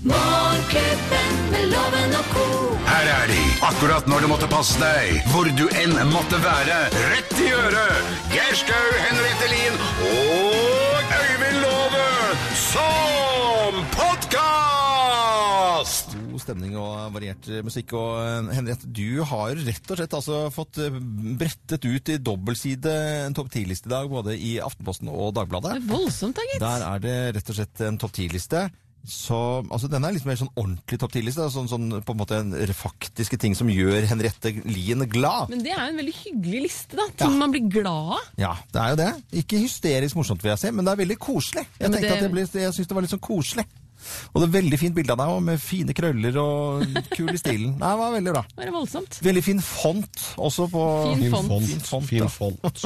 Morgenklubben med loven og ko. Her er de, akkurat når du måtte passe deg, hvor du enn måtte være. Rett i øret! Geir Skau, Henriette Lien og Øyvind Låve som podkast! God stemning og variert musikk. Og eh, Henriette, du har rett og slett altså fått eh, brettet ut i dobbeltside en topp 10-liste i dag, både i Aftenposten og Dagbladet. Det er voldsomt, da, gitt. Der er det rett og slett en topp 10-liste. Så, altså Den er litt mer sånn ordentlig topp 10-liste. Sånn, sånn, på en måte faktiske ting som gjør Henriette Lien glad. Men det er jo en veldig hyggelig liste, da. Ting man blir glad av. Ja, det er jo det. Ikke hysterisk morsomt, vil jeg si, men det er veldig koselig. Jeg, Ja, tenkte det- at ble, jeg syns det var litt sånn koselig. Og det er veldig fint bilde av deg, med fine krøller og kul i stilen. Nei, det var veldig bra. Det er voldsomt. Veldig fin font også på Fin Fin font. font. Fin font, Fin font.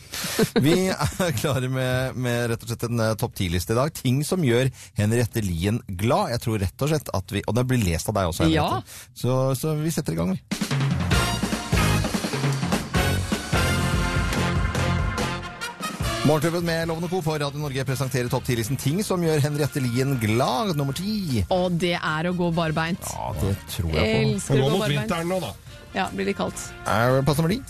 Vi er klare med, med rett og slett en eh, topp ti-liste i dag. Ting som gjør Henriette Lien glad. Jeg tror rett og slett at vi Og det blir lest av deg også, Henriette. Så, så vi setter i gang, vi. Morgenklubben med Lovende Co. for Radio Norge presenterer topp 10-listen ting som gjør Henriette Lien glad. Nummer ti. Og det er å gå barbeint. Ja, det tror jeg på. Elsker å gå mot barbeint. vinteren nå, da. Ja, blir litt kaldt. Er Plass nummer ti.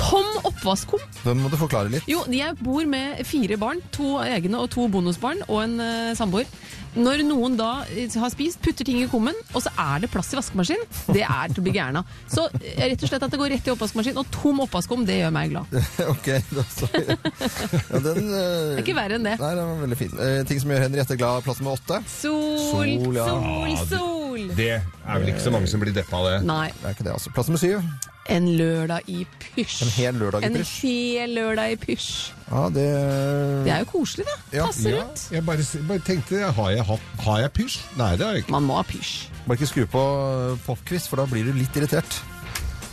Tom oppvaskkum. Den må du forklare litt. Jo, jeg bor med fire barn. To egne og to bonusbarn og en uh, samboer. Når noen da eh, har spist, putter ting i kummen, og så er det plass i vaskemaskinen, det er til å bli gæren av. Så eh, rett og slett at det går rett i oppvaskmaskinen, og tom oppvaskkum, det gjør meg glad. ok, da, så Ja, den, uh, Det er ikke verre enn det. Nei, den var veldig fin. Uh, ting som gjør Henriette glad. Plass med åtte. Sol, Sol, ja. sol, Ja, sol. Det er vel ikke så mange som blir deppa av det. Nei, Det er ikke det, altså. Plass med syv. En lørdag i pysj. En hel lørdag i En pysj. hel lørdag i pysj. Ja, det Det er jo koselig, da. Ja. Passer Ja, rundt. jeg bare, bare tenkte Har jeg, har jeg pysj? Nei, det har jeg ikke. Man må ha pysj. Bare ikke skru på popquiz, for da blir du litt irritert.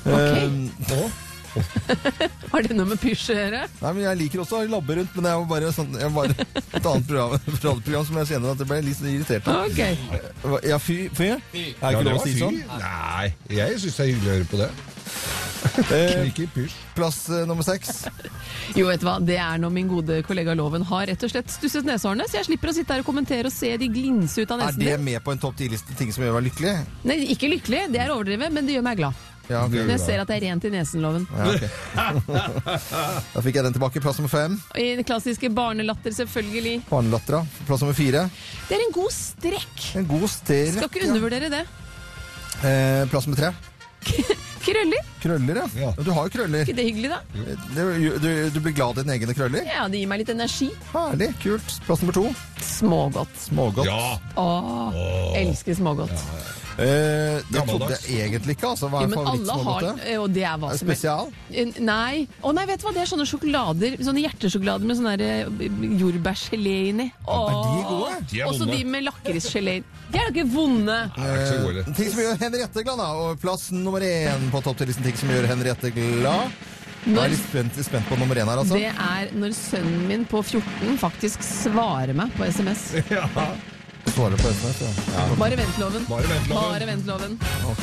Ok. Eh, Har det noe med pysj å gjøre? nei, men Jeg liker også å labbe rundt, men jeg var bare, sånn, jeg var et annet program, program som jeg kjenner at jeg ble litt sånn irritert av. Ok. Ja, fy? fy? Er det Ja, ikke det lov å si fy. sånn? Nei, jeg syns det er hyggelig å høre på det. Eh, plass eh, nummer seks. Jo, vet du hva, det er når min gode kollega Loven har rett og slett stusset neshårene, så jeg slipper å sitte her og kommentere og se de glinse ut av nesen Er det med på en topp 10-liste ting som gjør meg lykkelig? Nei, ikke lykkelig, det er overdrevet, men det gjør meg glad. Ja. Når jeg ser at det er rent i nesen, Loven. Ja, okay. da fikk jeg den tilbake. Plass nummer fem. I den klassiske barnelatter, selvfølgelig. Barnelattera. Plass nummer fire. Det er en god strekk. En god strekk. Skal ikke undervurdere det. Eh, plass nummer tre. Krøller, Krøller, ja. Ja. Du har jo krøller. ikke det hyggelig, da? Du, du, du blir glad i dine egne krøller? Ja, det gir meg litt energi. Herlig. Kult. Plass nummer to. Smågodt. Smågodt. Ja. Åh, elsker smågodt. Eh, det trodde jeg egentlig ikke. Altså, hva Jo, er men alle har favorittsmågodtet? Og det er hva som spesial? Er. Nei. Å nei, vet du hva? Det er sånne sjokolader, sånne hjertesjokolader med sånn eh, jordbærgelé inni. Åh. Er de gode? De er Også de med lakrisgelé. De er da ikke vonde. Eh, ting som gjør Henriette glad, da. Og plass nummer én på topp til listen ting som gjør Henriette glad. Nå er jeg litt spent, spent på nummer én her, altså. det er når sønnen min på 14 faktisk svarer meg på SMS. Ja. Svarer på SMS, ja. Bare vent, loven. Bare vent, Loven. Bare vent, loven. Ok.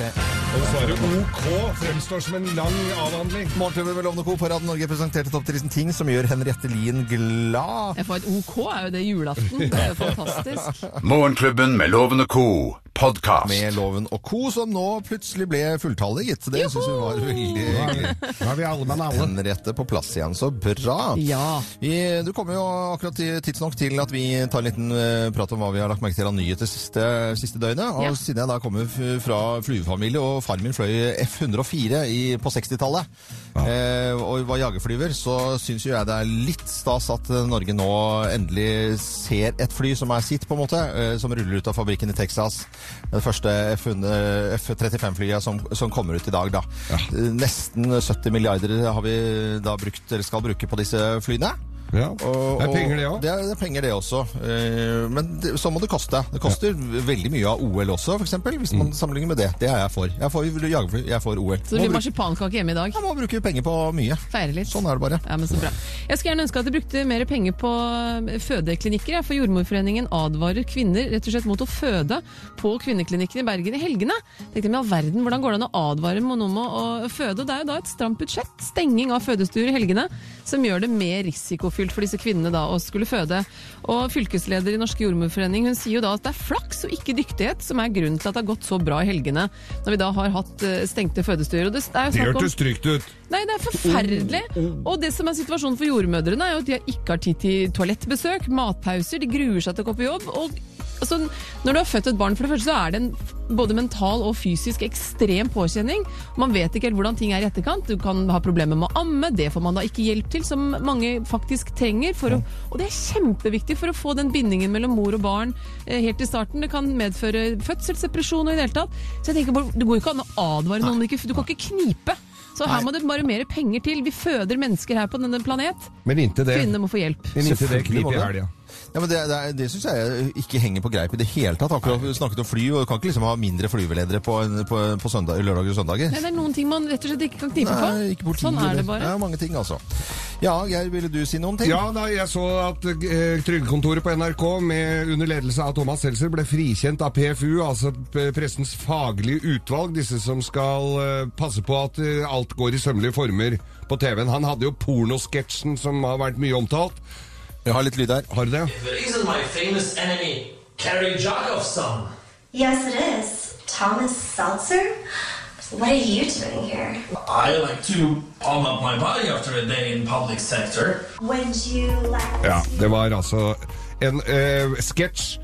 Og svaret OK fremstår som en lang avhandling. Morgenklubben med Lovende Co. på Radio Norge presenterte topp 10-listen ting som gjør Henriette Lien glad. Jeg får et OK, er jo det julaften. Det er jo fantastisk. Morgenklubben med lovende ko Co. Podkast. Med Loven og Co. som nå plutselig ble fulltallig, gitt. Det syns vi var veldig hyggelig. Nå er vi alle med alle. Henriette på plass igjen, så bra. Ja. Vi, du kommer jo akkurat tidsnok til at vi tar en liten eh, prat om hva vi har lagt merke til av nyheter siste, siste døgnet. Og Ja. siden jeg da kommer fra flyvefamilie, og faren min fløy F-104 i- på 60-tallet, eh, og var jagerflyver, så syns jo jeg det er litt stas at Norge nå endelig ser et fly som er sitt, på en måte, eh, som ruller ut av fabrikken i Texas. Det første F-35-flyet som, som kommer ut i dag, da. Ja. Nesten 70 milliarder har vi da brukt, eller skal bruke på disse flyene. Ja. Og- Det er penger, det òg. Det er, det er penger, det også. Eh, Men det, så må det koste. Det koster veldig mye av OL også, f.eks. Hvis man sammenligner med det. Det er jeg for. Jeg får jeg får OL. Så det blir marsipankake hjemme i dag. jeg må bruke penger på mye. Feire litt. Sånn er det bare. Ja, men så bra. Jeg skulle gjerne ønske at de brukte mer penger på eh, fødeklinikker. For Jordmorforeningen advarer kvinner rett og slett mot å føde på kvinneklinikken i Bergen i helgene. Tenkte med all verden, Hvordan går det an å advare noen om å, å føde? Det er jo da et stramt budsjett, stenging av fødestuer i helgene, som gjør det mer risikofylt for disse kvinnene da å skulle føde. Og fylkesleder i Norske jordmorforening hun sier jo da at det er flaks og ikke dyktighet som er grunnen til at det har gått så bra i helgene, når vi da har hatt eh, stengte fødestuer. Det, det hørtes trygt ut. Nei, det er forferdelig. Og det som er situasjonen for jordmødrene, er jo at de ikke har tid til toalettbesøk, matpauser, de gruer seg til å gå på jobb. og altså, Når du har født et barn, for det første så er det en både mental og fysisk ekstrem påkjenning. Man vet ikke helt hvordan ting er i etterkant. Du kan ha problemer med å amme, det får man da ikke hjelp til, som mange faktisk trenger. For å, og det er kjempeviktig for å få den bindingen mellom mor og barn eh, helt i starten. Det kan medføre fødselsdepresjon og i det hele tatt. Så jeg tenker, bare, Det går ikke an å advare noen. Du kan ikke knipe. Så her må det bare mer penger til. Vi føder mennesker her på denne planet. Men inntil det, Kvinnene må få hjelp. men inntil det kniper i helga. Ja, men Det, det, det syns jeg ikke henger på greip i det hele tatt. Akkurat vi snakket om fly, og du kan ikke liksom ha mindre flyveledere på, en- på, på søndag, lørdager og søndager. Nei, det er noen ting man rett og slett ikke kan knipe på. Nei, ikke politiet. sånn er det bare. Ja, mange ting, altså. Ja, Geir, ville du si noen ting? Ja, da, jeg så at eh, Trygdekontoret på NRK med, under ledelse av Thomas Seltzer ble frikjent av PFU, altså Pressens faglige utvalg, disse som skal eh, passe på at eh, alt går i sømmelige former på TV-en. Han hadde jo pornosketsjen som har vært mye omtalt. Jeg har litt lyd her. Har du det? It isn't my famous enemy, Kerry Jacob's. Yes, it is. Thomas Seltzer? What are you doing here? I like to palm up my body after a day in public sector. Would you like Ja, det var altså en eh, sketsj,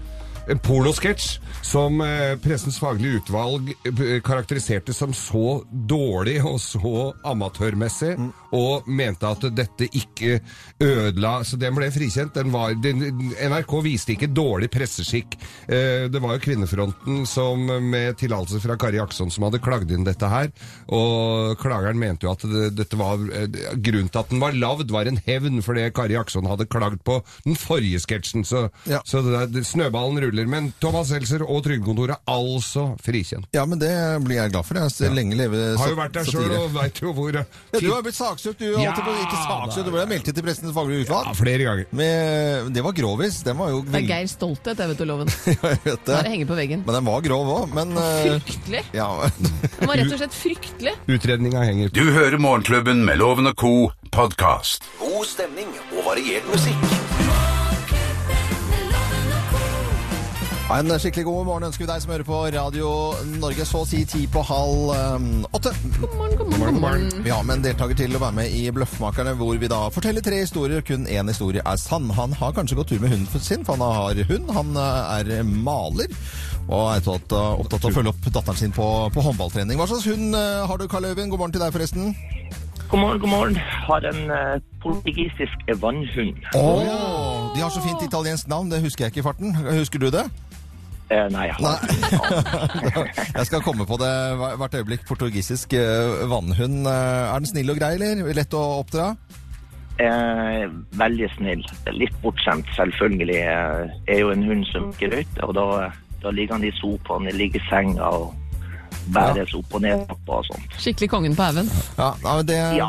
en pornosketsj, som eh, Pressens faglige utvalg eh, karakteriserte som så dårlig og så amatørmessig, og mente at dette ikke ødela Så den ble frikjent. Den var, den, NRK viste ikke dårlig presseskikk. Eh, det var jo Kvinnefronten som med tillatelse fra Kari Akson som hadde klagd inn dette her, og klageren mente jo at det, dette var grunnen til at den var lagd, var en hevn for det Kari Akson hadde klagd på den forrige sketsjen. Så, Ja. så det, snøballen ruller. Men Thomas Seltzer og Trygdekontoret altså frikjent. Ja, men det blir jeg glad for. Jeg ser lenge leve Har jo vært der sjøl og veit jo hvor Ja, du har blitt saksøkt, du. Ja, på- ikke saksøkt, du ble meldt inn til Pressens faglige ja, flere ganger. Med, det var grovis. Den var jo Det er Geir stolthet, jeg vet du, loven. Jeg vet Det det. henger på veggen. Men den var grov òg. Men eh, Fryktelig. ja. den var rett og slett fryktelig. Utredninga henger Du hører Morgenklubben med Loven og Co. podkast. God stemning og variert musikk. En skikkelig god morgen ønsker vi deg som hører på Radio Norge, så å si ti på halv eh, åtte. God morgen, god morgen, god morgen. Vi har med en deltaker til å være med i Bløffmakerne, hvor vi da forteller tre historier. Kun én historie er sann. Han har kanskje gått tur med hunden sin, for han har hund. Han eh, er maler. Og er opptatt, opptatt av å følge opp datteren sin på, på håndballtrening. Hva slags hund eh, har du, Karl Øyvind? God morgen til deg, forresten. God morgen, god morgen. Har en uh, portugisisk vannhund. Åh, de har så fint italiensk navn, det husker jeg ikke i farten. Husker du det? Eh, nei, jeg Nei. jeg skal komme på det hvert øyeblikk. Portugisisk eh, vannhund. Eh, Er den snill og grei, eller? Lett å oppdra? eh, veldig snill. Litt bortskjemt, selvfølgelig. Eh, er jo en hund som ikke røyter, og da, da ligger han i sofaen, ligger i senga og bæres opp og ned og sånt. Skikkelig kongen på haugen. Ja, nei, men det, Ja.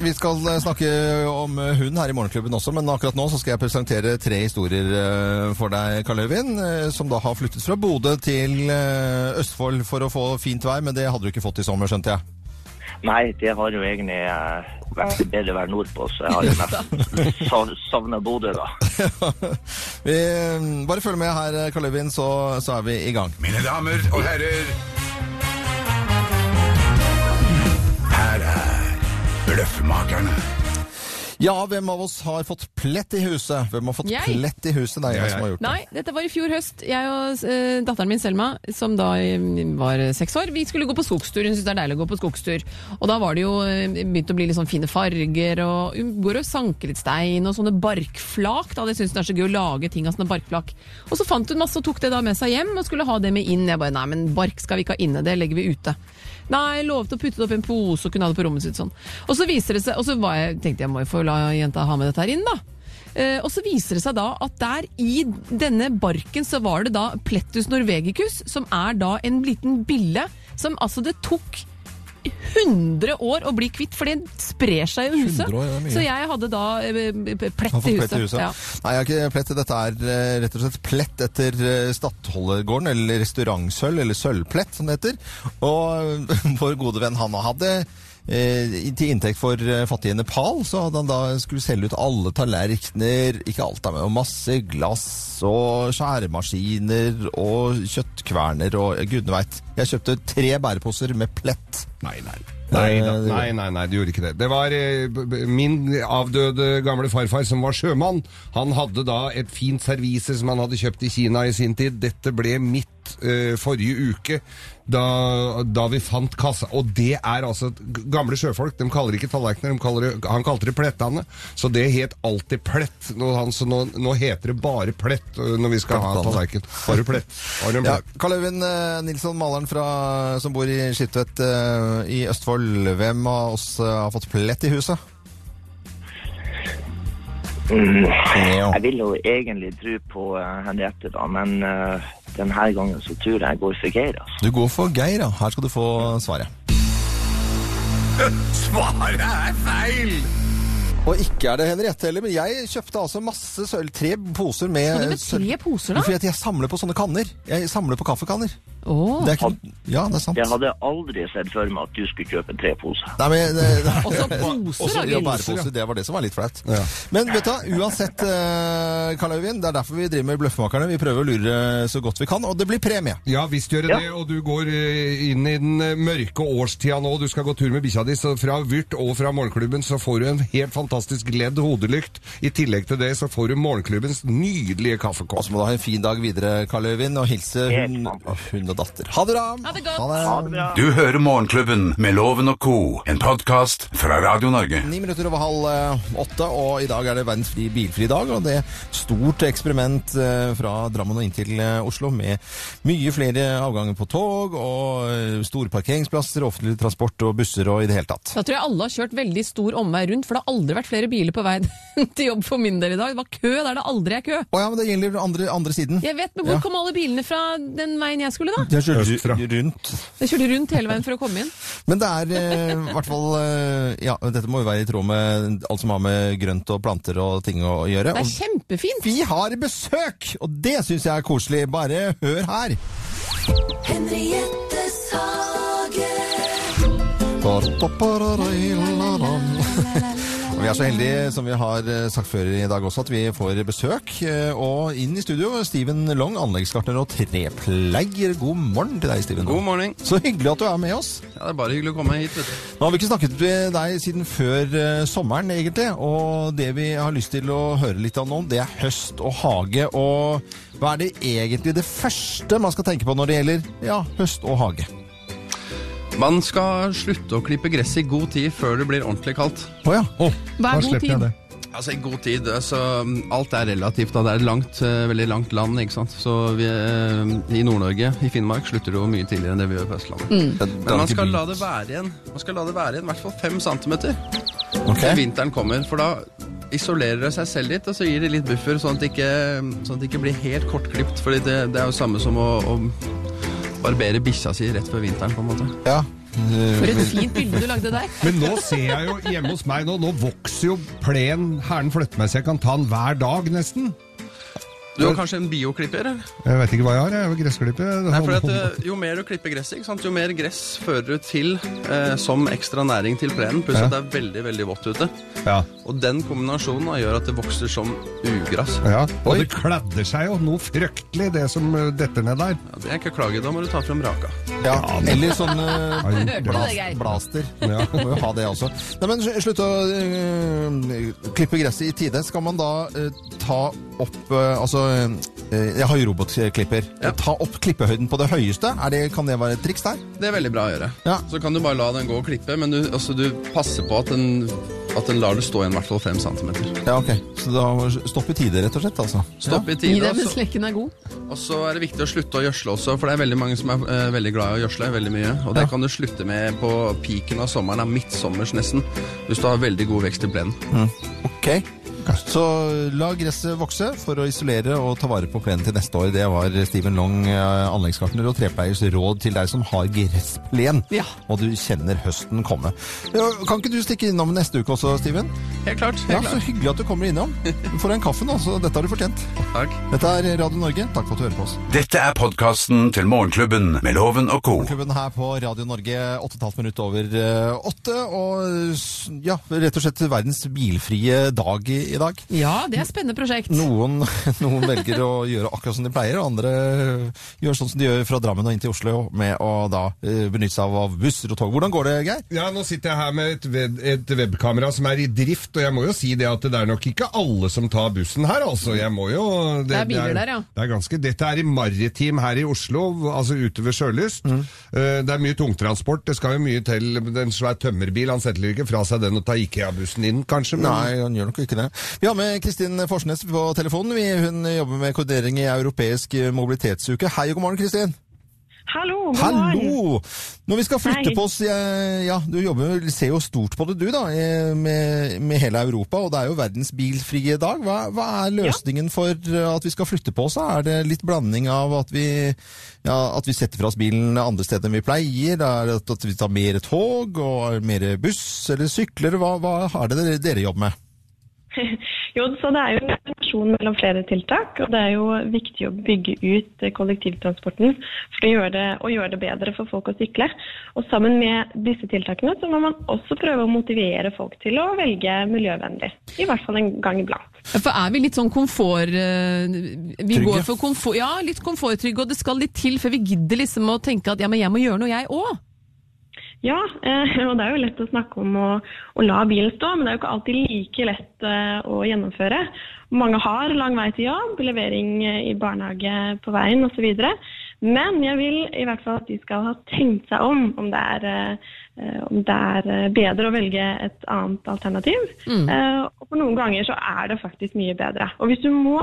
Vi skal eh, snakke om eh, hund her i Morgenklubben også, men akkurat nå så skal jeg presentere tre historier eh, for deg, Karl Øyvind, eh, som da har flyttet fra Bodø til eh, Østfold for å få fint vær, men det hadde du ikke fått i sommer, skjønte jeg. Nei, det har jo egentlig eh, vært bedre å være nordpå, så jeg har jo nesten sa- savna Bodø, da. vi, bare følg med her, Karl Øyvind, så, så er vi i gang. Mine damer og herrer. Bløffmakerne. Ja, hvem av oss har fått plett i huset? Hvem har fått Jeg. plett i huset? Det er jeg som har gjort det. Nei, dette var i fjor høst. Jeg og eh, datteren min Selma, som da eh, var seks år, vi skulle gå på skogstur. Hun syntes det er deilig å gå på skogstur. Og da var det jo eh, begynt å bli litt sånn fine farger, og hun går og sanker litt stein og sånne barkflak. Da. Det syns hun er så gøy å lage ting av sånne barkflak. Og så fant hun masse og tok det da med seg hjem og skulle ha det med inn. Jeg bare nei, men bark skal vi ikke ha inne, det legger vi ute. Nei, lovet å putte det opp i en pose og kunne ha det på rommet sitt sånn. Og så viser det seg, og så jeg, tenkte jeg må jo få la jenta ha med dette her inn, da. Eh, og så viser det seg da at der i denne barken så var det da Plettus norvegicus, som er da en liten bille som altså det tok 100 år å bli kvitt, for det sprer seg jo i huset. år. Så jeg hadde da eh, plett i huset. plett i huset. Ja. Nei, jeg har ikke plett. Dette er eh, rett og slett plett etter uh, Stadholdergården, eller restaurantsølv, eller sølvplett som det heter. Og vår gode venn Hanna hadde eh, til inntekt for eh, fattige Nepal, så hadde han da skulle selge ut alle tallerkener, ikke alt da, men masse glass og skjæremaskiner og kjøttkverner og gudene veit. Jeg kjøpte tre bæreposer med plett. Nei, nei. Nei, da, nei, nei, nei, det gjorde ikke det. Det var eh, min avdøde gamle farfar som var sjømann. Han hadde da et fint servise som han hadde kjøpt i Kina i sin tid. Dette ble mitt eh, forrige uke da, da vi fant kassa. Og det er altså Gamle sjøfolk de kaller ikke tallerkener, de kaller det, han kalte det plettane. Så det het alltid plett. Nå, han, så nå, nå heter det bare plett eh, når vi skal ha Plettane. tallerken. Bare plett. Har du en Ja. Karl Øyvind eh, Nilsson, maleren fra, som bor i Skiptvet i Østfold. Hvem av oss eh, har fått plett i huset? Mm. Jeg vil jo egentlig tro på eh, Henriette, da, men uh, denne gangen så tror jeg jeg går for Geir. Altså. Du går for Geir, ja. Her skal du få svaret. Svaret er feil! Og ikke er det Henriette heller, men jeg kjøpte altså masse sølv. Tre poser med med sølv. tre poser, da? Fordi at jeg samler på sånne kanner. Jeg samler på kaffekanner. Åh. Det er ikke... Ja, det er sant. Jeg hadde aldri sett for meg at du skulle kjøpe tre poser. Nei, men, det, Også poser, Også, da, ja, bæreposer. Det var det som var litt flaut. Ja. Men vet du, uansett, eh, Karl Øyvind, det er derfor vi driver med Bløffmakerne. Vi prøver å lure så godt vi kan, og det blir premie. Ja, visst gjør det Ja. det, og du går eh, inn i den eh, mørke årstida nå. Du skal gå tur med bikkja di, så fra Vyrt og fra Morgenklubben så får du en helt fantastisk ledd hodelykt. I tillegg til det så får du Morgenklubbens nydelige Og kaffekopp. så må du ha en fin dag videre, Karl Øyvind, og hilse hun, og hun og datter. Ha det, bra! Ha det godt. Ha det bra. Du hører Morgenklubben med Loven og co., en podkast fra Radio Norge. Ni minutter over halv eh, åtte, og i dag er det verdens fri bilfri dag. Og det er stort eksperiment eh, fra Drammen og inn til eh, Oslo med mye flere avganger på tog og store parkeringsplasser, offentlig transport og busser og i det hele tatt. Da tror jeg alle har kjørt veldig stor omvei rundt, for det har aldri vært flere biler på vei til jobb for min del i dag. Det var kø der det aldri er kø. Å ja, men det gjelder andre, andre siden. Jeg vet, men Hvor Ja. kom alle bilene fra den veien jeg skulle, da? De har kjørt Østfra. rundt. Jeg kjørte rundt hele veien for å komme inn. Men det er eh, hvert fall eh, Ja, dette må jo være i tråd med alt som har med grønt og planter og ting å gjøre. Det er Og kjempefint. vi har besøk, og det syns jeg er koselig. Bare hør her. Henriettes hage. Og Vi er så heldige, som vi har eh, sagt før i dag også, at vi får besøk. eh, Og inn i studio, Steven Long, anleggsgartner og trepleier. God morgen til deg, Steven. God morgen. Så hyggelig at du er med oss. Ja, Det er bare hyggelig å komme hit. vet du. Nå har vi ikke snakket med deg siden før eh, sommeren, egentlig. Og det vi har lyst til å høre litt om nå, det er høst og hage. Og hva er det egentlig det første man skal tenke på når det gjelder ja, høst og hage? Man skal slutte å klippe gress i god tid før det blir ordentlig kaldt. Å ja. Hva er Da god slipper jeg tid? det. Altså i god tid, altså Alt er relativt. da, Det er et langt, eh, veldig langt land. ikke sant? Så vi, eh, I Nord-Norge, i Finnmark, slutter det jo mye tidligere enn det vi gjør på Østlandet. Men man skal la det være igjen Man skal la det være igjen i hvert fall fem centimeter Ok. til vinteren kommer. For da isolerer det seg selv litt, og så gir det litt buffer, sånn at det ikke, sånn at det ikke blir helt kortklipt. Fordi det, det er jo samme som å, å barbere bikkja si rett før vinteren, på en måte. Ja. For et fint bilde du lagde der. Men nå ser jeg jo hjemme hos meg nå, nå vokser jo plen herren flytter meg så jeg kan ta den hver dag nesten. Du har kanskje en bioklipper? Jeg vet ikke hva jeg har, jeg har Gressklipper. Nei, for at, eh, Jo mer du klipper gresset, ikke sant? jo mer gress fører du til eh, som ekstra næring til plenen. Pluss Ja. at det er veldig veldig vått ute. Ja, Og den kombinasjonen gjør at det vokser som ugress. ja. Og det kladder seg jo noe fryktelig, det som eh, detter ned der. Ja, det er ikke klage, da må du ta frem raka. Ja, eller sånn uh, du blaster. Ja. Må jo ha det også. Nei, men Slutt å øh, klippe gresset i tide. Skal man da øh, ta opp øh, Altså, jeg har jo robotklipper. Ja. Ta opp klippehøyden på det høyeste. Er det, kan det være et triks der? Det er veldig bra å gjøre. Ja. Så kan du bare la den gå og klippe, men du, altså, du passer på at den, at den lar det stå igjen i hvert fall fem centimeter. Ja, ok. Så da stopp i tide, rett og slett, altså. Stopp i Gi tide. det mens altså. er god. Og så er det viktig å slutte å gjødsle også, for det er veldig mange som er uh, veldig glad i å gjødsle veldig mye. Og det Ja. kan du slutte med på piken av sommeren, av midtsommers nesten, hvis du har veldig god vekst i plenen. Så la gresset vokse for å isolere og ta vare på plenen til neste år. Det var Steven Long, eh, anleggsgartner og trepleiers råd til deg som har gressplen, Ja. og du kjenner høsten komme. Kan ikke du stikke innom neste uke også, Steven? Helt klart. Helt Ja, Så hyggelig at du kommer innom. Får en kaffe nå, så dette har du fortjent. Takk. Dette er Radio Norge. Takk for at du hører på oss. Dette er podkasten til Morgenklubben med Loven og co. Morgenklubben her på Radio Norge, 8,5 minutter over eh, åtte. Og ja, rett og slett verdens bilfrie dag i, i dag. Ja, det er et spennende prosjekt. Noen, noen velger å gjøre akkurat som de pleier, og andre gjør sånn som de gjør fra Drammen og inn til Oslo, med å da eh, benytte seg av busser og tog. Hvordan går det, Geir? Ja, nå sitter jeg her med et, web, et webkamera som er i drift, og jeg må jo si det at det er nok ikke alle som tar bussen her, altså. Jeg må jo... Det er biler der, ja. Det er ganske, dette er i Maritim her i Oslo, altså ute ved Sjølyst. Mm. Eh, Det er mye tungtransport, det skal jo mye til. En svær tømmerbil, han setter ikke fra seg den og tar IKEA-bussen inn, kanskje? men- Nei, han gjør nok ikke det. Vi har med Kristin Forsnes på telefonen. Hun jobber med koordinering i Europeisk mobilitetsuke. Hei og god morgen, Kristin. Hallo, god morgen. Hallo! Når vi skal flytte Hei. på oss Ja, du jobber, ser jo stort på det du, da, med, med hele Europa. Og det er jo verdens bilfrie dag. Hva, hva er løsningen for eh, at vi skal flytte på oss? Er det litt blanding av at vi, ja, at vi setter fra oss bilen andre steder enn vi pleier? Er det at vi tar mer tog og mer buss eller sykler? Hva, hva er det dere jobber med? Jo, så Det er jo en kombinasjon mellom flere tiltak, og det er jo viktig å bygge ut kollektivtransporten for å gjøre det, å gjøre det bedre for folk å sykle. Og Sammen med disse tiltakene så må man også prøve å motivere folk til å velge miljøvennlig. I hvert fall en gang iblant. For er vi litt sånn komfort... eh, Vi Trygge. går for komfort... Ja, litt komforttrygge, og det skal litt til før vi gidder liksom å tenke at ja, men jeg må gjøre noe, jeg òg. Ja, eh, og det er jo lett å snakke om å, å la bilen stå, men det er jo ikke alltid like lett eh, å gjennomføre. Mange har lang vei til jobb, levering eh, i barnehage på veien osv. Men jeg vil i hvert fall at de skal ha tenkt seg om om det er, om det er bedre å velge et annet alternativ. Mm. og for noen ganger så er det faktisk mye bedre. Og hvis du må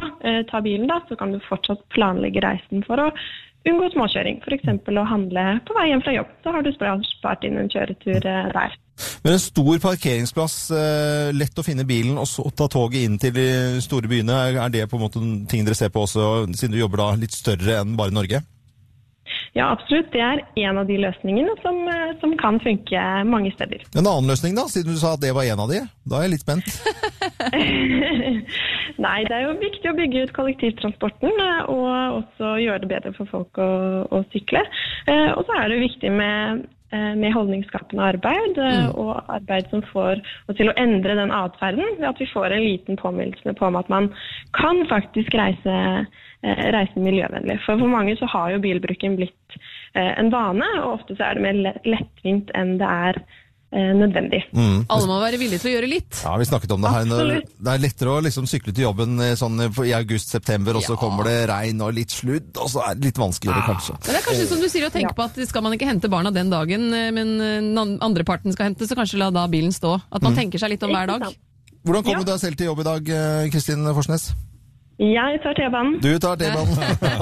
ta bilen, da, så kan du fortsatt planlegge reisen for å unngå småkjøring. F.eks. å handle på vei hjem fra jobb. Så har du spart inn en kjøretur eh, der. Men en stor parkeringsplass, eh, lett å finne bilen og så ta toget inn til de store byene. Er det på en måte ting dere ser på også, siden du jobber da litt større enn bare Norge? Ja, absolutt. Det er en av de løsningene som, eh, som kan funke mange steder. En annen løsning, da, siden du sa at det var en av de? Da er jeg litt spent. Nei, det er jo viktig å bygge ut kollektivtransporten eh, og også gjøre det bedre for folk å, å sykle. Eh, Og så er det viktig med, med holdningsskapende arbeid, mm. og arbeid som får oss til å endre den atferden, ved at vi får en liten påminnelse på om at man kan faktisk reise, reise miljøvennlig. For for mange så har jo bilbruken blitt eh, en vane, og ofte så er det mer lettvint enn det er nødvendig. nødvendig. Alle må være villige til å gjøre litt. Ja, vi snakket om det her. Absolutt. det er lettere å liksom sykle til jobben eh, sånn i august-september, og så kommer det regn og litt sludd, og så er det litt vanskeligere, kanskje. Men det er kanskje som du sier å tenke på at skal man ikke hente barna den dagen, eh, men eh, den andre parten skal hente, så kanskje la da bilen stå. At man tenker seg litt om hver dag. Hvordan kom Ja. du deg selv til jobb i dag, eh, Kristin Forsnes? Jeg tar T-banen. Du tar T-banen.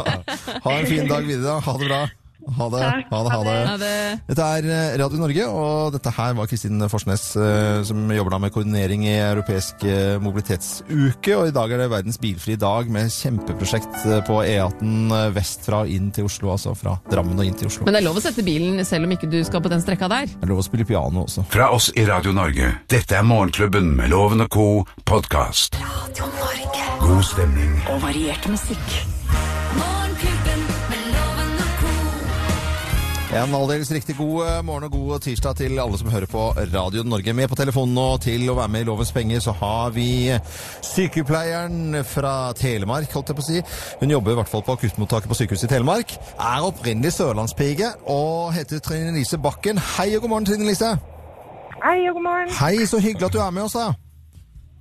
ha en fin dag videre. Ha det bra. Ha det. Takk. Ha det. Ha det. Ha det, Dette er eh, Radio Norge, og dette her var Kristin Forsnes, eh, som jobber da med koordinering i Europeisk eh, mobilitetsuke. Og i dag er det verdens bilfrie dag med kjempeprosjekt på E18 vestfra og inn til Oslo. Altså fra Drammen og inn til Oslo. men det er lov å sette bilen selv om ikke du skal på den strekka der. Det er lov å spille piano også. Fra oss i Radio Norge. Dette er Morgenklubben med Loven og co. podkast. Radio Norge. God stemning. Og variert musikk. Morgenklubben med Loven og ko. En aldeles riktig god eh, morgen og god tirsdag til alle som hører på Radio Norge. Med på telefonen nå til å være med i Lovens penger, så har vi sykepleieren fra Telemark, holdt jeg på å si. Hun jobber i hvert fall på akuttmottaket på sykehuset i Telemark. Er opprinnelig sørlandspike og heter Trine Lise Bakken. Hei og god morgen, Trine Lise. Hei og god morgen. Hei, så hyggelig at du er med oss, da.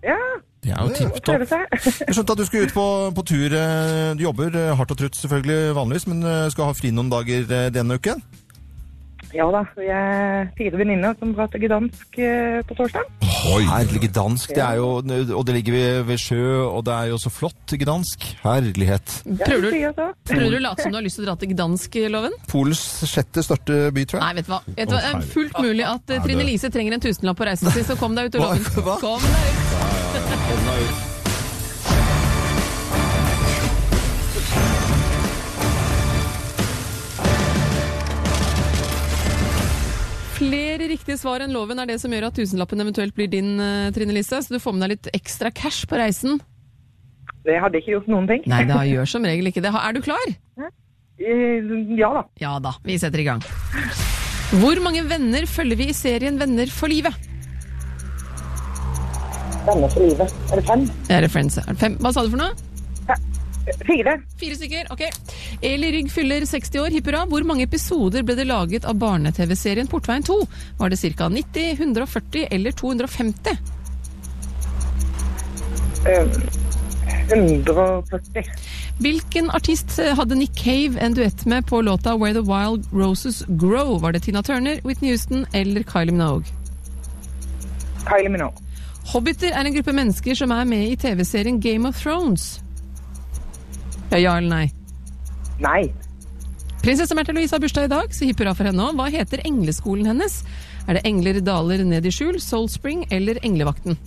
Ja, Det er jo tipp topp. Jeg skjønte at du skulle ut på, på tur. eh, Du jobber eh, hardt og trutt selvfølgelig vanligvis, men eh, skal ha fri noen dager denne uken? Ja da, vi er fire venninner som drar til gdansk på torsdag. Oi. Herlig Gdansk, det er jo, og det ligger ved, ved sjø, og det er jo så flott Gdansk. Herlighet. Prøver du, prøver du å late som du har lyst til å dra til Gdansk-loven? Polens sjette største by, tror jeg. Nei, vet du hva. Vet du hva? Det er fullt mulig at Trine Lise trenger en tusenlapp på reisen sin, så kom deg ut? Loven. Kom deg ut. Hånda ut. Flere riktige svar enn loven er det som gjør at tusenlappen eventuelt blir din, eh, Trine Lise. Så du får med deg litt ekstra cash på reisen. Det hadde ikke gjort noen ting. Nei, det gjør som regel ikke det. Er du klar? Eh, ja da. Ja da. Vi setter i gang. Hvor mange venner følger vi i serien Venner for livet? Venner for livet. Er det fem? Er det Friends? Er det fem? Hva sa du for noe? Fire. Fire stykker, ok. Eli Rygg fyller 60 år, hipp hurra. Hvor mange episoder ble det laget av barne-TV-serien Portveien 2? Var det ca. 90, 140 eller 250? Um, 140. Hvilken artist hadde Nick Cave en duett med på låta Where the Wild Roses Grow? Var det Tina Turner, Whitney Houston eller Kylie Minogue? Kylie Minogue. Hobbiter er en gruppe mennesker som er med i TV-serien Game of Thrones. Ja, ja eller nei? Nei. Prinsesse Märtha Louise har bursdag i dag, så hipp hurra for henne òg. Hva heter engleskolen hennes? Er det Engler daler ned i skjul, Soul Spring eller Englevakten?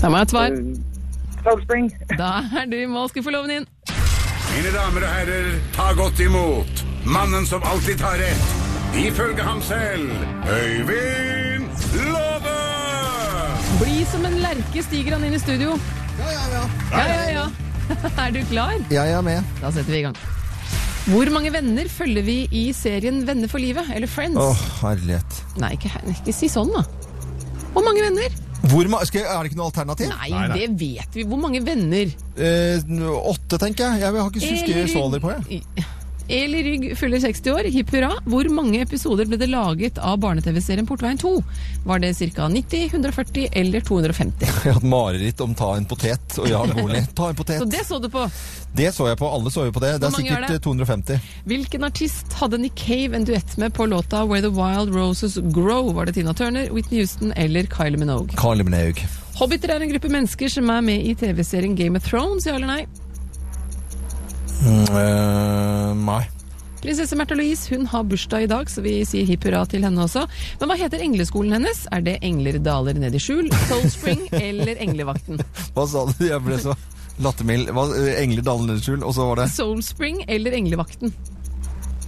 Da må jeg ha et svar. Soul Spring. Da er du i mål. Skal få loven inn? Mine damer og herrer, ta godt imot mannen som alltid tar rett, ifølge ham selv, Øyvind Låve! Bli som en lerke stiger han inn i studio. Ja, ja, ja. Ja, ja, ja. Er du klar? Jeg er med. Da setter vi i gang. Hvor mange venner følger vi i serien Venner for livet, eller Friends? Åh, herlighet. Nei, ikke, ikke si sånn, da. Hvor mange venner? Hvor ma skal, jeg- er det ikke noe alternativ? Nei, det vet vi. Hvor mange venner? Eh, åtte, tenker jeg. Jeg har ikke husker så aldri på, jeg. Eli Rygg fyller 60 år, hipp hurra. Hvor mange episoder ble det laget av barne-TV-serien Portveien 2? Var det ca. 90, 140 eller 250? Jeg har hatt mareritt om ta en potet og Jan Goli. Ta en potet. Så det så du på. Det så jeg på. Alle så jo på det. Det Hvor er er sikkert det? eh, 250. Hvilken artist hadde Nick Cave en duett med på låta Where the Wild Roses Grow? Var det Tina Turner, Whitney Houston eller Kylie Minogue? Kylie Minogue. Hobbiter er en gruppe mennesker som er med i TV-serien Game of Thrones, ja eller nei? Mm, eh, nei. Prinsesse Märtha Louise hun har bursdag i dag, så vi sier hipp hurra til henne også. Men hva heter engleskolen hennes? Er det Engler daler ned i skjul, Soul Spring eller Englevakten? Hva sa du? Jeg ble så lattermild. Eh, Engler daler ned i skjul, og så var det Soul Spring eller Englevakten?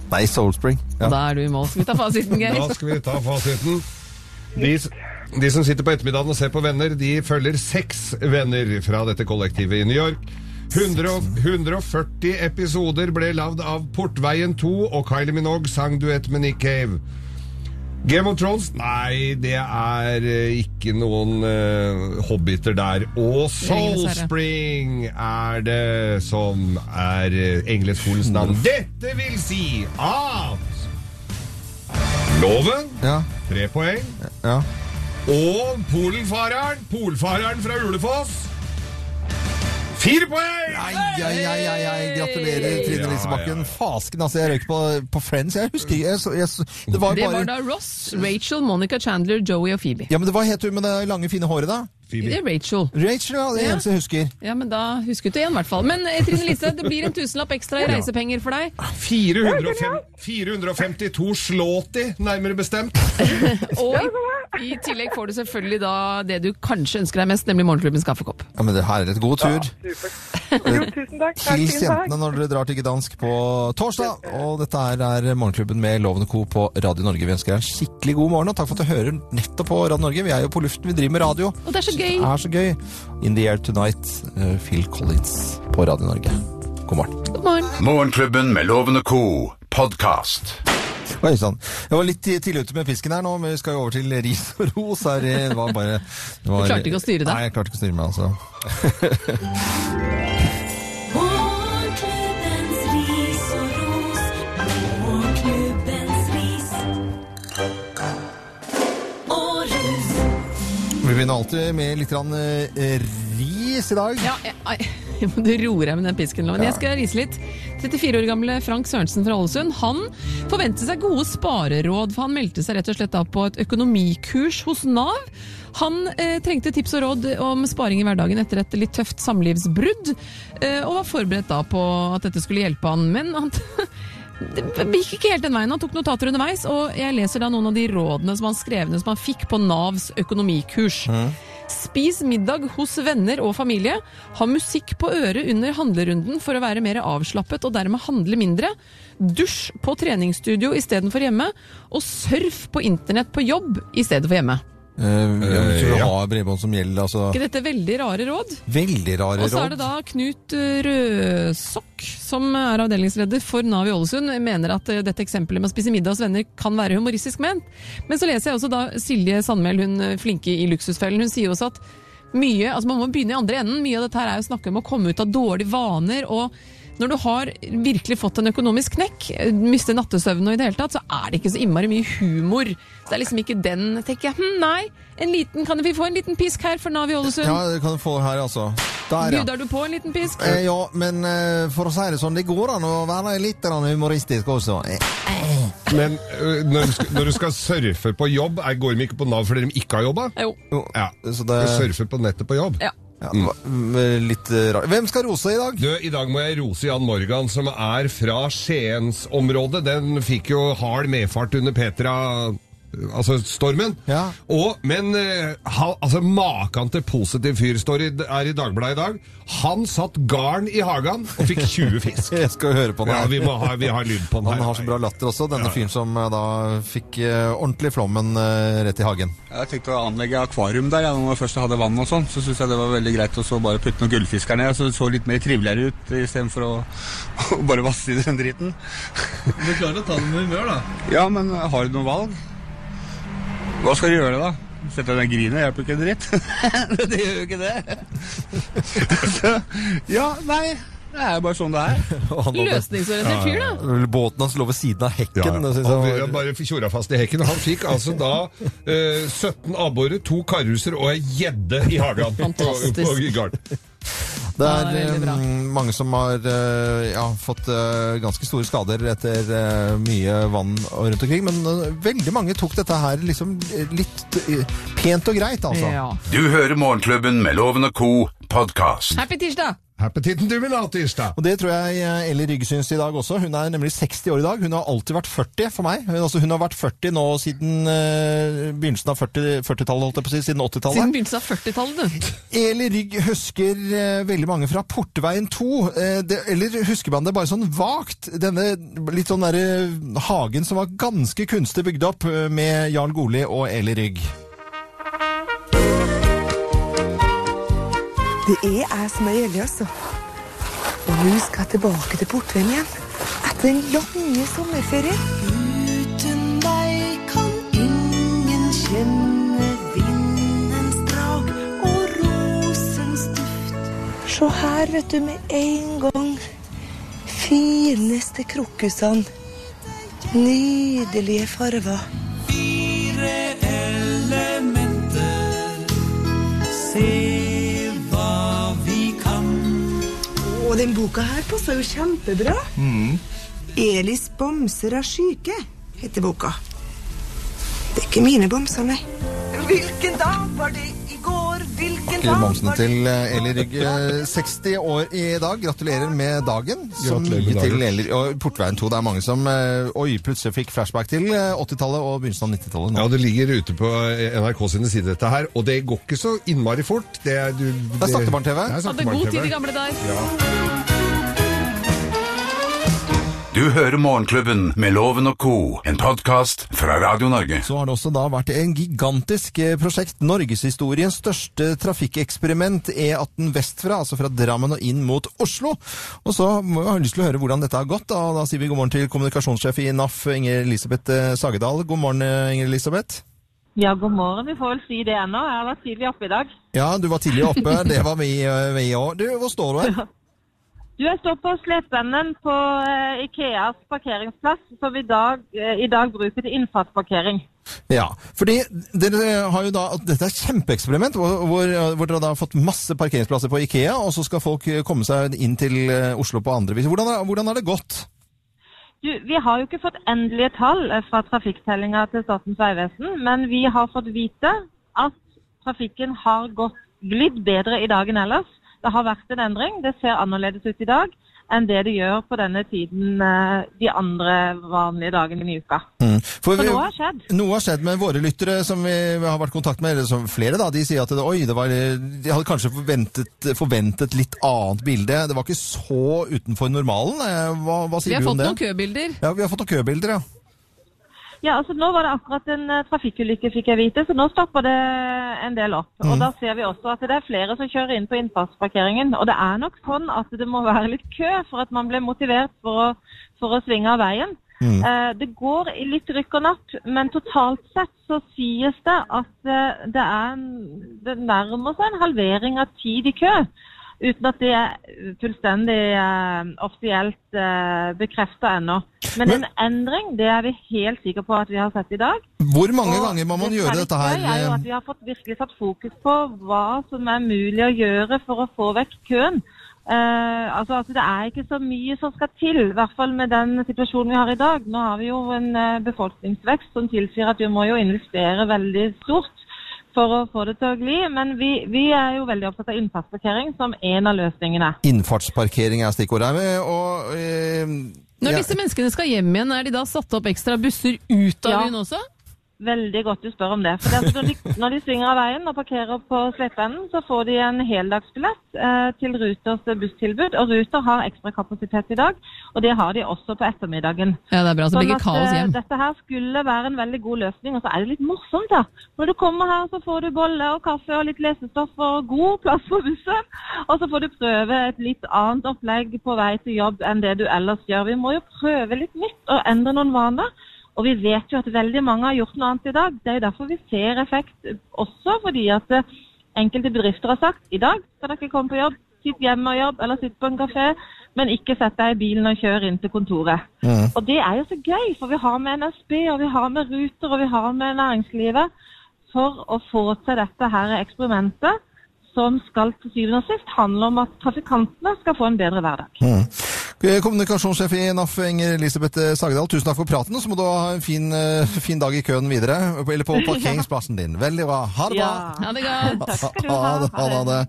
Nei, Soul Spring. Ja. da er du i mål. Skal vi ta fasiten, Geir? Da skal vi ta fasiten. De, de som sitter på ettermiddagen og ser på Venner, de følger seks venner fra dette kollektivet i New York. 100, 140 episoder ble lagd av Portveien 2, og Kylie Minogue sang duett med Nick Cave. Game of Thrones? Nei, det er eh, ikke noen uh, hobbiter der. Og Soul Spring er det som er uh, engleskolens navn. Dette vil si at Loven, Ja. tre poeng. ja. Og Polenfareren, polfareren fra Ulefoss, fire poeng! Ai, ai, ai, ai, ai. Gratulerer, Trine Ja, Lise Bakken. ja. Fasken, altså. Jeg røyk på, på Friends. Jeg husker ikke jeg, jeg, Det var Det var da Ross, Rachel, Monica Chandler, Joey og Phoebe. Ja, men det var het hun med det lange, fine håret, da? Det er Rachel. Rachel, ja. Det Ja. eneste jeg husker. Ja, men da husket du igjen, i hvert fall. Men eh, Trine Lise, det blir en tusenlapp ekstra i reisepenger for deg. 405, 452 slåti, nærmere bestemt. Og i, tillegg får du selvfølgelig da det du kanskje ønsker deg mest, nemlig Morgenklubbens kaffekopp. Ja, men det her er et god tur. Jo, tusen takk. Hils jentene når dere drar til Gdansk på torsdag. Og dette her er Morgenklubben med Loven og Co. på Radio Norge. Vi ønsker deg en skikkelig god morgen, og takk for at du hører nettopp på Radio Norge. Vi er jo på luften, vi driver med radio. Og det er så gøy! Det er så gøy. In the Air Tonight, eh, Phil Collins på Radio Norge. God morgen. God morgen. Morgenklubben med Lovende Co. podkast. Oi sann. Jeg var litt tidlig ute med pisken her nå, men vi skal jo over til ris og ros. Her. Det var bare det var, Du klarte ikke å styre deg? Nei, jeg klarte ikke å styre meg, altså. Vi begynner alltid med litt grann, eh, ris i dag. Ja, jeg, jeg, du roer deg med den pisken, Loven. Jeg skal rise litt. 34 år gamle Frank Sørensen fra Ålesund han forventer seg gode spareråd, for han meldte seg rett og slett da på et økonomikurs hos Nav. Han eh, trengte tips og råd om sparing i hverdagen etter et litt tøft samlivsbrudd, eh, og var forberedt da på at dette skulle hjelpe han. Men han det gikk ikke helt den veien. Han tok notater underveis, og jeg leser da noen av de rådene som han skrevne som han fikk på Navs økonomikurs. Spis middag hos venner og familie. Ha musikk på øret under handlerunden for å være mer avslappet og dermed handle mindre. Dusj på treningsstudio istedenfor hjemme. Og surf på internett på jobb i stedet for hjemme. Eh, hvis du ja. har bredbånd som gjelder, altså ikke dette veldig rare råd? Veldig rare råd. Og så er det da Knut eh, Rødsokk, som er avdelingsleder for Nav i Ålesund, mener at eh, dette eksempelet med å spise middag hos venner kan være humoristisk ment. Men så leser jeg også da Silje Sandmæl, hun eh, flinke i Luksusfellen, hun sier også at mye, altså man må begynne i andre enden. Mye av dette her er jo snakke om å komme ut av dårlige vaner. og når du har virkelig fått en økonomisk knekk, eh, mister nattesøvnen og i det hele tatt, så er det ikke så innmari mye humor. Så det er liksom ikke den, tenker jeg. Hm, nei, en liten, kan vi få en liten pisk her for Nav i Ålesund? Ja, det kan du få her, altså. Der, ja. Bjuder du på en liten pisk? Eh, ja, men eh, for å si det sånn, det går an å være litt humoristisk også. Eh, Men når, du skal, når du skal surfe på jobb, er, går de ikke på Nav fordi de ikke har jobba? Jo. Ja. Så Du surfer på nettet på jobb. Ja. Ja, va- litt eh, rart. Hvem skal rose i dag? Du, I dag må jeg rose Jan Morgan, som er fra Skiensområdet. Den fikk jo hard medfart under Petra Altså stormen. Ja. Og, men eh, ha, altså, maken til positiv fyr står i, er i Dagbladet i dag. Han satt garn i hagen og fikk 20 fisk. Jeg skal høre på den Ja, vi, må ha, vi har lyd på den Han her. har så bra latter også, denne Ja. fyren som eh, da fikk uh, ordentlig flommen uh, rett i hagen. Jeg tenkte å anlegge akvarium der, ja, når jeg først hadde vann og sånn. Så syntes jeg det var veldig greit å så bare putte noen gullfisker ned, så det så litt mer triveligere ut istedenfor å, å bare vasse i den driten. Du klarer å ta det med humør, da. Ja, men har du noe valg? Hva skal du gjøre, da? Sette deg ned og grine hjelper ikke en dritt. det gjør jo ikke det. så, ja, nei. Det er jo bare sånn det er. Løsningsorientert fyr, da. Båten hans lå ved siden av hekken. Ja, han ja, var- bare tjora fast i hekken. Han fikk altså da eh, 17 abborer, to karruser og ei gjedde i hagen. Fantastisk. På, på. Det er bra. eh, mange som har eh, ja, fått eh, ganske store skader etter mye vann rundt omkring, men veldig mange tok dette her liksom litt pent og greit, altså. Ja. Du hører Morgenklubben med Loven og Co. podkast. Happy tirsdag! Appetitten du vil ha tirsdag. Og det tror jeg eh, Rygg syns i dag også. Hun er nemlig 60 år i dag. Hun har alltid vært 40 for meg. Hun, altså, hun har vært 40 nå siden uh, begynnelsen av 40 40-tallet, holdt jeg på å si. Siden 80-tallet. Siden begynnelsen av 40-tallet, du. Eli Rygg husker uh, veldig mange fra Portveien 2. Uh, det, eller husker man det bare sånn vagt? Denne litt sånn derre hagen som var ganske kunstig bygd opp med Jarl Goli og Eli Rygg. Det er jeg som er gjeldig, altså. Og nå skal jeg tilbake til Portveien igjen. Etter den lange sommerferien. Uten deg kan ingen kjenne vindens drag og rosens duft. Se her, vet du, med en gang. Fineste krokusene. Nydelige farver. Fire elementer. Se Og den boka her passer jo kjempebra. Elis bamser er syke, heter boka. Det er ikke mine bamser, nei. Hvilken dag var det Ikke Momsene til eh, Eli Rygg. eh, 60 år i dag. Gratulerer med dagen. Så mye til. Eli Og Portveien 2. Det er mange som eh, oi, plutselig fikk flashback til eh, 80-tallet og begynnelsen av 90-tallet. Ja, det ligger ute på eh, NRK sine sider, dette her. Og det går ikke så innmari fort. Det er, du, Det er snakkebarn-TV. Det er Hadde god tid i gamle dager. Du hører Morgenklubben med Loven og Co., en podkast fra Radio Norge. Så har det også da vært en gigantisk eh, prosjekt, norgeshistoriens største trafikkeksperiment, E18 vestfra, altså fra Drammen og inn mot Oslo. Og så må jeg ha lyst til å høre hvordan dette har gått, da, og da sier vi god morgen til kommunikasjonssjef i NAF, Inger Elisabeth eh, Sagedal. God morgen, eh, Inger Elisabeth. Ja, god morgen. Vi får vel si det ennå. Jeg har vært tidlig oppe i dag. Ja, du var tidlig oppe, det var vi vi òg. Du, hvor står du her? Du, jeg står på slepeenden på eh, Ikeas parkeringsplass, som i dag, eh, i dag bruker til innfartsparkering. Ja, fordi dere har jo da, dette er et kjempeeksperiment, hvor, hvor, hvor dere da har fått masse parkeringsplasser på Ikea, og så skal folk eh, komme seg inn til eh, Oslo på andre vis. Hvordan, har- hvordan har det gått? Du, vi har jo ikke fått endelige tall eh, fra trafikktellinga til Statens vegvesen, men vi har fått vite at trafikken har gått glidd bedre i dag enn ellers. Det har vært en endring, det ser annerledes ut i dag. enn det det gjør på denne tiden eh, de andre vanlige dagene i uka. Mm. For vi- noe har skjedd. Noe har skjedd med våre lyttere som vi har vært i kontakt med, eller som flere da, de sier at det, oi, det var, de hadde kanskje forventet, forventet litt annet bilde. Det var ikke så utenfor normalen. Eh, Hva, hva Vi sier har du om fått noen købilder. Ja, vi har fått noen købilder, ja. Ja, altså Nå var det akkurat en eh, trafikkulykke, fikk jeg vite, så nå stopper det en del opp. Mm. Og Da ser vi også at det er flere som kjører inn på innfartsparkeringen. Og det er nok sånn at det må være litt kø for at man blir motivert for å, for å svinge av veien. Mm. Eh, det går i litt rykk og napp, men totalt sett så sies det at eh, det, er det nærmer seg en halvering av tid i kø. Uten at det er fullstendig eh, offisielt uh, bekrefta ennå. Men, en endring det er vi helt sikre på at vi har sett i dag. Hvor mange Og ganger må man det gjøre dette her? er jo at vi har fått virkelig satt fokus på hva som er mulig å gjøre for å få vekk køen. Eh, altså, altså Det er ikke så mye som skal til, i hvert fall med den situasjonen vi har i dag. Nå har vi jo en eh, befolkningsvekst som tilsier at vi må jo investere veldig stort for å få det til å gli. Men vi, vi er jo veldig opptatt av innfartsparkering som en av løsningene. Innfartsparkering er stikkordet her. Og, eh, Når ja, disse menneskene skal hjem igjen, er de da satt opp ekstra busser ut av Ja. byen også? Veldig godt du spør om det. For det altså når, de, når de svinger av veien og parkerer på Slettvennen, så får de en heldagsbillett eh, til Ruters busstilbud. Og Ruter har ekstra kapasitet i dag, og det har de også på ettermiddagen. Ja, det er bra. Så blir Sånn ikke kaos eh, hjem. Dette her skulle være en veldig god løsning, og så er det litt morsomt. da. Når du kommer her, så får du bolle og kaffe og litt lesestoff og god plass på bussen. Og så får du prøve et litt annet opplegg på vei til jobb enn det du ellers gjør. Vi må jo prøve litt nytt og endre noen vaner. Og vi vet jo at veldig mange har gjort noe annet i dag. Det er jo derfor vi ser effekt også fordi at eh, enkelte bedrifter har sagt i dag skal dere komme på jobb, sitt hjemme og jobb eller sitt på en kafé, men ikke sett deg i bilen og kjør inn til kontoret. Mm. Og det er jo så gøy, for vi har med NSB, og vi har med Ruter, og vi har med næringslivet for å få til dette her eksperimentet som skal til syvende og sist handle om at trafikantene skal få en bedre hverdag. Mm. Kommunikasjonssjef i NAF, Inger Elisabeth Sagedal, tusen takk for praten. Og så må du ha en fin, eh, fin dag i køen videre. Eller på parkeringsplassen din. Veldig bra. Ha det bra! Ja, ha det godt. Takk skal du Ha ha. det, ha det, ha det.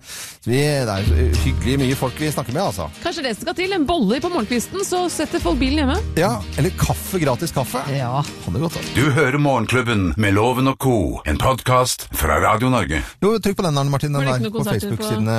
Vi, det er hyggelig mye folk vi snakker med, altså. Kanskje det skal til? En bolle på morgenkvisten, så setter folk bilen hjemme? Ja, eller kaffe, gratis kaffe. Ja. Han er godt, altså. Du hører Morgenklubben med Loven og co., en podkast fra Radio Norge. Jo, trykk på den, Arne Martin. Den er der på Facebook-sidene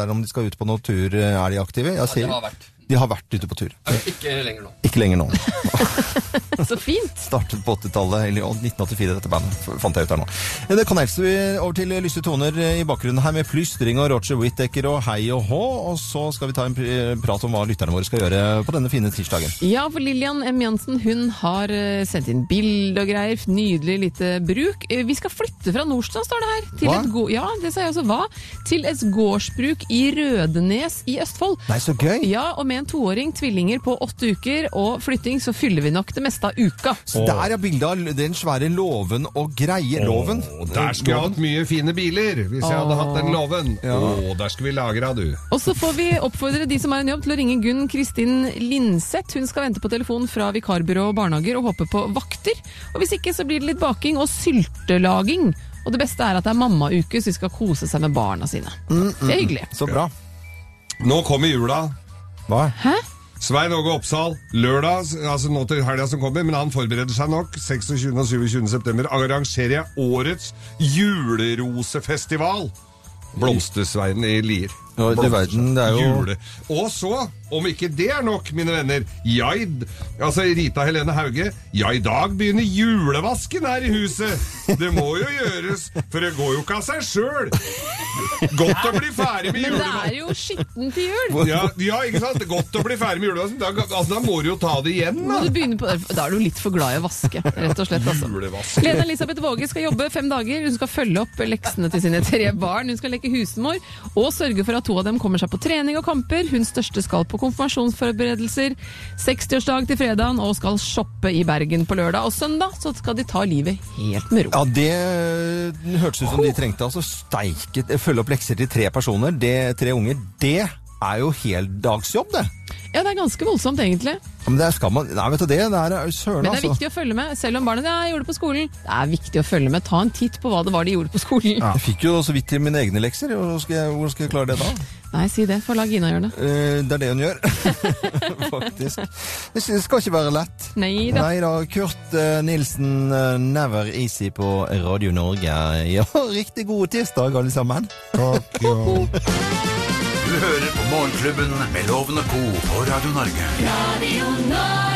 der om de skal ut på noen tur. Er de aktive? Jeg ser- de har vært. De har vært ute på tur. Ikke lenger nå. Ikke lenger nå. Så fint. Startet på 80-tallet, eller 1984, dette bandet, fant jeg ut her nå. Eh, Det kan helst vi over til lyse toner i bakgrunnen her med plystring og Roger Whittaker og hei og hå, og så skal vi ta en prat om hva lytterne våre skal gjøre på denne fine tirsdagen. Ja, for Lillian M. Jansen hun har eh, sendt inn bilde og greier. Nydelig lite bruk. Eh, Vi skal flytte fra Nordstrand, står det her. Til Hva? et ja, det sa jeg også. Hva? Til et gårdsbruk i Rødenes i Østfold. Nei, så gøy! Ja, og med en toåring, tvillinger på åtte uker og flytting, så fyller vi nok det meste av uka. Så der er bildet av den svære låven og greie-låven. Og der skulle jeg hatt mye fine biler, hvis jeg hadde hatt den låven. Ja. Åh, der skulle vi lagre av, du. Og så får vi oppfordre de som har en jobb til å ringe Gunn Kristin Linseth. Hun skal vente på telefon fra vikarbyrå og barnehager og håpe på vakter. Og hvis ikke så blir det litt baking og syltelaging. Og det beste er at det er mammauke, så de skal kose seg med barna sine. Det er hyggelig. Så bra. Nå kommer jula. Hva? Hæ? Svein Åge Oppsal, lørdag, altså nå til helga som kommer, men han forbereder seg nok. 26. og 27. september arrangerer jeg årets julerosefestival. Blomstersveien i Lier. Ja, det verden, det er jo- Jule. Og så, om ikke det er nok, mine venner jeg, altså Rita Helene Hauge Ja, i dag begynner julevasken her i huset. Det må jo gjøres, for det går jo ikke av seg sjøl. Godt å bli ferdig med julevasken. Men det er jo skitten til jul! Ja, ja, ikke sant? Godt å bli ferdig med julevasken. Da, altså, da må du jo ta det igjen, Må da. du begynne på, da er du litt for glad i å vaske, rett og slett. Altså. Julevasken. Lene Elisabeth Våge skal jobbe fem dager. Hun skal følge opp leksene til sine tre barn. Hun skal leke husmor og sørge for at to av dem kommer seg på trening og kamper. Hun største skal på konfirmasjonsforberedelser, 60-årsdag til fredagen og skal shoppe i Bergen på lørdag. Og søndag så skal de ta livet helt med ro. Ja, det hørtes ut som de trengte altså steiket Følge opp lekser til tre personer, det, tre unger. Det er jo heldagsjobb, det. Ja, det er ganske voldsomt, egentlig. Men det skal man Nei, vet du det? Det er søren, Men det er altså. viktig å følge med, selv om barnet ja, jeg gjorde det på skolen. Det er viktig å følge med. Ta en titt på hva det var de gjorde på skolen. Jeg fikk jo så vidt til mine egne lekser. Hvordan skal jeg, hvordan skal jeg klare det da? Nei, si det. Få la Gina gjøre det. Eh, det er det hun gjør, faktisk. Det skal ikke være lett. Nei da. Nei da. Kurt eh, Nilsen, eh, Never Easy på Radio Norge. Ja, riktig god tirsdag, alle sammen. Takk, Du hører på Morgenklubben med Loven Co. på Radio Norge. Radio Norge.